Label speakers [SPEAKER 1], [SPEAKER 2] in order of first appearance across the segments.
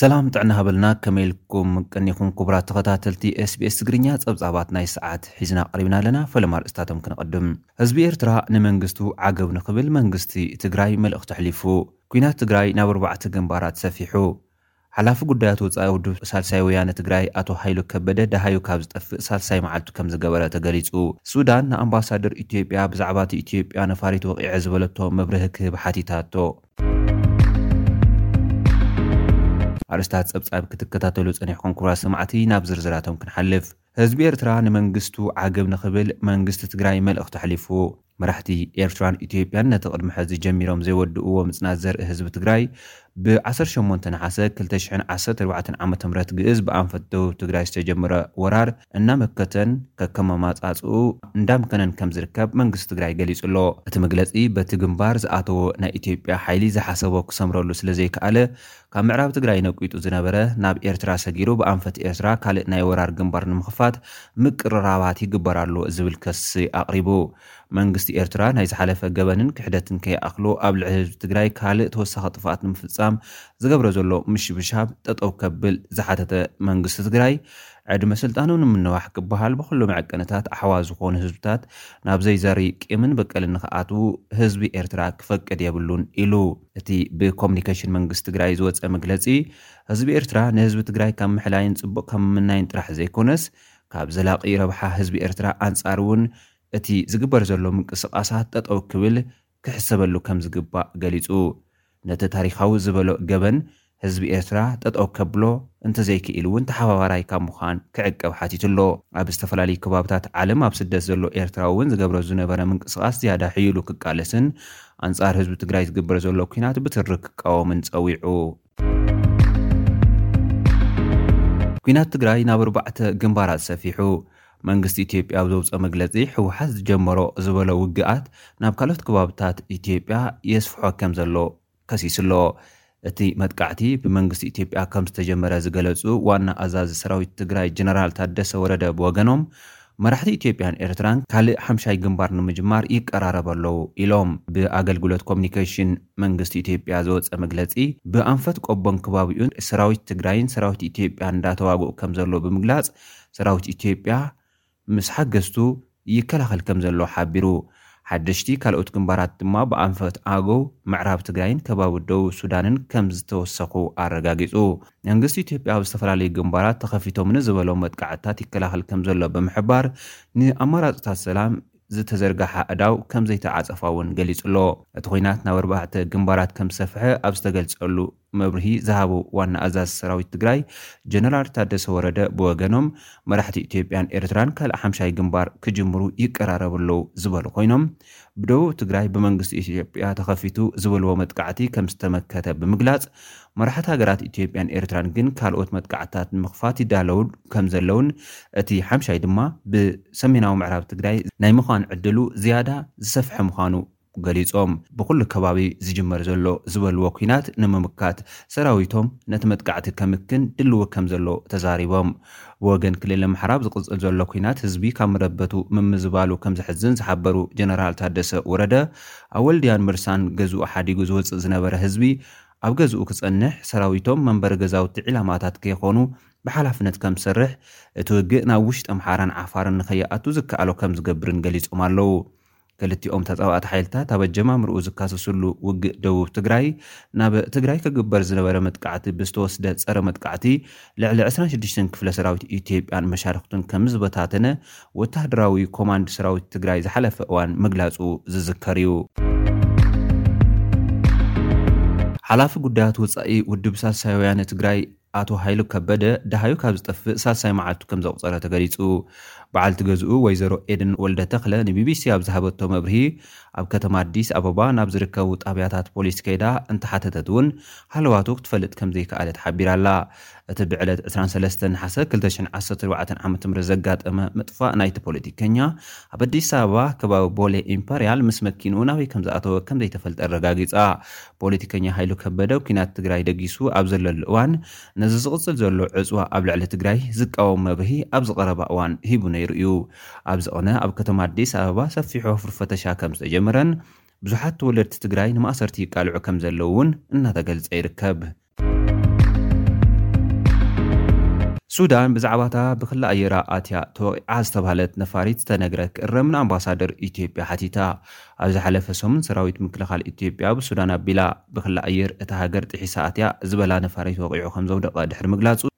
[SPEAKER 1] ሰላም ጥዕና ሃበልና ከመይልኩም ቅኒኹም ክቡራት ተኸታተልቲ ኤስቢኤስ ትግርኛ ጸብጻባት ናይ ሰዓት ሒዝና ቀሪብና ኣለና ፈለማ ኣርእስታቶም ክንቐድም ህዝቢ ኤርትራ ንመንግስቱ ዓገብ ንኽብል መንግስቲ ትግራይ መልእኽቲ ኣሕሊፉ ኩናት ትግራይ ናብ ኣርባዕተ ግንባራት ሰፊሑ ሓላፊ ጉዳያት ወፃኢ ውድብ ሳልሳይ ወያነ ትግራይ ኣቶ ሃይሉ ከበደ ደሃዩ ካብ ዝጠፍእ ሳልሳይ መዓልቱ ከምዝገበረ ተገሊፁ። ሱዳን ንኣምባሳደር ኢትዮጵያ ብዛዕባ እቲ ኢትዮጵያ ነፋሪት ወቒዐ ዝበለቶ መብርሂ ክህብ ሓቲታቶ። ኣርእስታት ፀብፃብ ክትከታተሉ ፀኒሕኩም ክቡራት ሰማዕቲ ናብ ዝርዝራቶም ክንሓልፍ። ህዝቢ ኤርትራ ንመንግስቱ ዓገብ ንኽብል መንግስቲ ትግራይ መልእኽቱ ኣሕሊፉ። መራሕቲ ኤርትራን ኢትዮጵያን ነቲ ቅድሚ ሕዚ ጀሚሮም ዘይወድእዎ ምጽናት ዘርኢ ህዝቢ ትግራይ ብ ዓሰርተ ሸሞንተ ነሓሰ ክልተ ሽሕን ዓሰርተ ኣርባዕተን ዓመተ ምህረት ግእዝ ብኣንፈት ደቡብ ትግራይ ዝተጀመረ ወራር እናመከተን ከከም ኣማጻጽእኡ እንዳምከነን ከምዝርከብ መንግስቲ ትግራይ ገሊጹ ኣሎ። እቲ መግለጺ በቲ ግንባር ዝኣተዎ ናይ ኢትዮጵያ ሓይሊ ዝሓሰቦ ክሰምረሉ ስለዘይከኣለ ካብ ምዕራብ ትግራይ ነቂጡ ዝነበረ ናብ ኤርትራ ሰጊሩ ብኣንፈት ኤርትራ ካልእ ናይ ወራር ግንባር ንምኽፋት ምቅርራባት ይግበር ኣሎ ዝብል ከሲ ኣቕሪቡ። መንግስቲ ኤርትራ ናይ ዝሓለፈ ገበንን ክሕደትን ከይኣኽሎ ኣብ ልዕሊ ህዝቢ ትግራይ ካልእ ተወሳኺ ጥፍኣት ንምፍጻም ዝገብሮ ዘሎ ምሽብሻብ ጠጠው ከብል ዝሓተተ መንግስቲ ትግራይ ዕድመ ስልጣኑ ንምንዋሕ ክበሃል ብኹሉ መዐቀንታት ኣሕዋ ዝኾኑ ህዝብታት ናብ ዘይዘሪ ቂምን በቀልን ንክኣትዉ ህዝቢ ኤርትራ ክፈቅድ የብሉን ኢሉ። እቲ ብኮምኒኬሽን መንግስቲ ትግራይ ዝወፀ መግለፂ፣ ህዝቢ ኤርትራ ንህዝቢ ትግራይ ካብ ምሕላይን ፅቡቕ ካብ ምምናይን ጥራሕ ዘይኮነስ ካብ ዘላቒ ረብሓ ህዝቢ ኤርትራ ኣንፃር እውን እቲ ዝግበር ዘሎ ምንቅስቓሳት ጠጠው ክብል ክሕሰበሉ ከምዝግባእ ገሊፁ። ነቲ ታሪኻዊ ዝበሎ ገበን ህዝቢ ኤርትራ ጠጠው ከብሎ እንተዘይክኢሉ እውን ተሓባባራይ ካብ ምዃን ክዕቀብ ሓቲቱ ኣሎ። ኣብ ዝተፈላለዩ ከባብታት ዓለም ኣብ ስደት ዘሎ ኤርትራዊ እውን ዝገብሮ ዝነበረ ምንቅስቓስ ዝያዳ ሕዩሉ ክቃለስን ኣንጻር ህዝቢ ትግራይ ዝግበር ዘሎ ኲናት ብትሪ ክቃወምን ጸዊዑ። ኲናት ትግራይ ናብ ኣርባዕተ ግንባራት ሰፊሑ። መንግስቲ ኢትዮጵያ ኣብ ዘውፅኦ መግለፂ ህወሓት ዝጀመሮ ዝበሎ ውግኣት ናብ ካልኦት ከባብታት ኢትዮጵያ የስፍሖ ከምዘሎ ከሲሱ'ሎ። እቲ መጥቃዕቲ ብመንግስቲ ኢትዮጵያ ከምዝተጀመረ ዝገለፁ ዋና ኣዛዚ ሰራዊት ትግራይ ጀነራል ታደሰ ወረደ ብወገኖም፣ መራሕቲ ኢትዮጵያን ኤርትራን ካልእ ሓምሻይ ግንባር ንምጅማር ይቀራረቡ ኣለው ኢሎም። ብኣገልግሎት ኮሚኒኬሽን መንግስቲ ኢትዮጵያ ዝወፀ መግለፂ፣ ብኣንፈት ቆቦን ክባቢኡን ሰራዊት ትግራይን ሰራዊት ኢትዮጵያን እንዳተዋግኡ ከምዘለው ብምግላፅ፣ ሰራዊት ኢትዮጵያ፣ ምስ ሓገዝቱ ይከላኸል ከምዘሎ ሓቢሩ። ሓደሽቲ ካልኦት ግንባራት ድማ ብኣንፈት ኣገው፣ ምዕራብ ትግራይን ከባቢ ደቡብ ሱዳንን ከምዝተወሰኹ ኣረጋጊፁ። መንግስቲ ኢትዮጵያ ኣብ ዝተፈላለዩ ግንባራት ተኸፊቶም ንዝበሎም መጥቃዕትታት ይከላኸል ከምዘሎ ብምሕባር ንኣማራፅታት ሰላም ዝተዘርገሐ ኣእዳው ከምዘይተዓፀፋ እውን ገሊፁ'ሎ። እቲ ኹናት ናብ ኣርባዕተ ግንባራት ከምዝሰፍሐ ኣብ ዝተገልፀሉ፣ መብርሂ ዝሃቡ ዋና ኣዛዚ ሰራዊት ትግራይ ጀነራል ታደሰ ወረደ ብወገኖም፣ መራሕቲ ኢትዮጵያን ኤርትራን ካልእ ሓምሻይ ግንባር ክጅምሩ ይቀራረቡ ኣለዉ ዝበሉ ኮይኖም፣ ብደቡብ ትግራይ ብመንግስቲ ኢትዮጵያ ተኸፊቱ ዝበልዎ መጥቃዕቲ ከምዝተመከተ ብምግላጽ፣ መራሕት ሃገራት ኢትዮጵያን ኤርትራን ግን ካልኦት መጥቃዕትታት ንምኽፋት ይዳለዉ ከምዘለዉን እቲ ሓምሻይ ድማ ብሰሜናዊ ምዕራብ ትግራይ ናይ ምዃን ዕድሉ ዝያዳ ዝሰፍሐ ምዃኑ ገሊጾም። ብኹሉ ከባቢ ዝጅመር ዘሎ ዝበልዎ ኲናት ንምምካት ሰራዊቶም ነቲ መጥቃዕቲ ከምክን ድልዊ ከም ዘሎ ተዛሪቦም። ብወገን ክልል ኣምሓራ ኣብ ዝቕጽል ዘሎ ኲናት ህዝቢ ካብ መረበቱ ምምዝባሉ ከም ዘሕዝን ዝሓበሩ ጀነራል ታደሰ ወረደ ኣብ ወልድያን መርሳን ገዝኡ ሓዲጉ ዝወጽእ ዝነበረ ህዝቢ ኣብ ገዝኡ ክጸንሕ ሰራዊቶም መንበሪ ገዛውቲ ዒላማታት ከይኾኑ ብሓላፍነት ከም ዝሰርሕ እቲ ውግእ ናብ ውሽጢ ኣምሓራን ዓፋርን ንከይኣቱ ዝከኣሎ ከም ዝገብርን ገሊጾም ኣለው። ክልቲኦም ተፃባእቲ ሓይልታት ኣብ ኣጀማምርኡ ዝካሰስሉ ውግእ ደቡብ ትግራይ ናብ ትግራይ ክግበር ዝነበረ መጥቃዕቲ ብዝተወስደ ፀረ መጥቃዕቲ ልዕሊ ዕስራን ሽዱሽተን ክፍለ ሰራዊት ኢትዮጵያን መሻርኽቱን ከምዝበታተነ ወታደራዊ ኮማንድ ሰራዊት ትግራይ ዝሓለፈ እዋን ምግላፁ ዝዝከር እዩ። ሓላፊ ጉዳያት ወፃኢ ውድብ ሳልሳይ ወያነ ትግራይ ኣቶ ሃይሉ ከበደ ደሃዩ ካብ ዝጠፍእ ሳልሳይ መዓልቱ ከም ዘቑጸረ ተገሊጹ። በዓልቲ ገዝኡ ወይዘሮ ኤድን ወልደተኽለ ንቢቢሲ ኣብ ዝሃበቶ መብርሂ፣ ኣብ ከተማ ኣዲስ ኣበባ ናብ ዝርከቡ ጣብያታት ፖሊስ ከይዳ እንተሓተተት'ውን ሃለዋቱ ክትፈልጥ ከም ዘይከኣለት ሓቢራ'ላ። እቲ ብዕለት ዕስራን ሰለስተን ነሓሰ ክልተ ሽሕን ዓሰርተ ኣርባዕተን ዓመተ ምህረት ዘጋጠመ ምጥፋእ ናይቲ ፖለቲከኛ፣ ኣብ ኣዲስ ኣበባ ከባቢ ቦሌ ኢምፐርያል ምስ መኪንኡ ናበይ ከም ዝኣተወ ከም ዘይተፈልጠ ኣረጋጊጻ። ፖለቲከኛ ሃይሉ ከበደ ኲናት ትግራይ ደጊሱ ኣብ ዘለሉ እዋን ነዚ ዝቕፅል ዘሎ ዕፅዋ ኣብ ልዕሊ ትግራይ ዝቃወም መብርሂ ኣብዚ ቐረባ እዋን ሂቡ ነይሩ እዩ። ኣብዚ ቕነ ኣብ ከተማ ኣዲስ ኣበባ ሰፊሕ ወፍሪ ፈተሻ ከም ዝተጀመረን ብዙሓት ተወለድቲ ትግራይ ንማእሰርቲ ይቃልዑ ከም ዘለዉ እውን እናተገልፀ ይርከብ። ሱዳን ብዛዕባ'ታ ብክሊ ኣየራ ኣትያ ተወቒዓ ዝተብሃለት ነፋሪት ዝተነግረ ክእረም ንኣምባሳደር ኢትዮጵያ ሓቲታ። ኣብ ዝሓለፈ ሰሙን ሰራዊት ምክልኻል ኢትዮጵያ ኣብ ሱዳን ኣቢላ ብክሊ ኣየር እታ ሃገር ጥሒሳ ኣትያ ዝበላ ነፋሪት ወቒዑ ከምዘውደቐ ድሕሪ ምግላጹ፣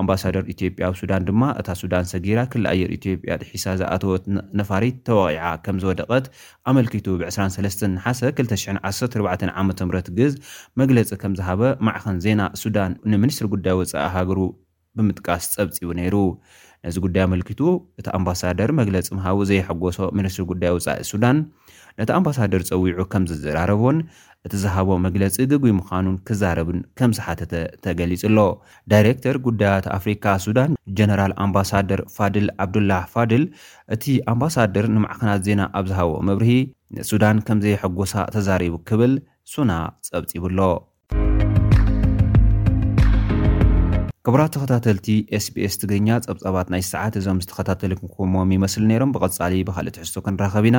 [SPEAKER 1] ኣምባሳደር ኢትዮጵያ ኣብ ሱዳን ድማ፣ እታ ሱዳን ሰጊራ ክሊ ኣየር ኢትዮጵያ ጥሒሳ ዝኣተወት ነፋሪት ተወቒዓ ከምዝወደቐት ኣመልኪቱ ብ ዕስራን ሰለስተን ነሓሰ ክልተ ሽሕን ዓሰርተ ኣርባዕተን ዓመተ ምህረት ግዝ መግለጺ ከምዝሃበ ማዕኸን ዜና ሱዳን ንሚኒስትሪ ጉዳይ ወጻኢ ሃገሩ ብምጥቃስ ጸብጺቡ ነይሩ። ነዚ ጉዳይ ኣመልኪቱ እቲ ኣምባሳደር መግለጺ ምሃቡ ዘየሐጎሶ ሚኒስትሪ ጉዳይ ወጻኢ ሱዳን ነቲ ኣምባሳደር ጸዊዑ ከምዘዘራረቦን እቲ ዝሃቦ መግለጺ ግጉይ ምዃኑን ክዛረብን ከምዝሓተተ ተገሊጹ'ሎ። ዳይሬክተር ጉዳያት ኣፍሪካ ሱዳን ጀነራል ኣምባሳደር ፋድል ዓብዱላህ ፋድል እቲ ኣምባሳደር ንማዕኸናት ዜና ኣብ ዝሃቦ መብርሂ ንሱዳን ከምዘየሐጎሳ ተዛሪቡ ክብል ሱና ፀብፂቡ'ሎ። ክቡራት ተኸታተልቲ SBS ትግርኛ ጸብጻባት ናይዚ ሰዓት እዞም ዝተኸታተልኩምዎም ይመስሉ ነይሮም። ብቐጻሊ ብኻልእ ትሕዝቶ ክንራኸብ ኢና።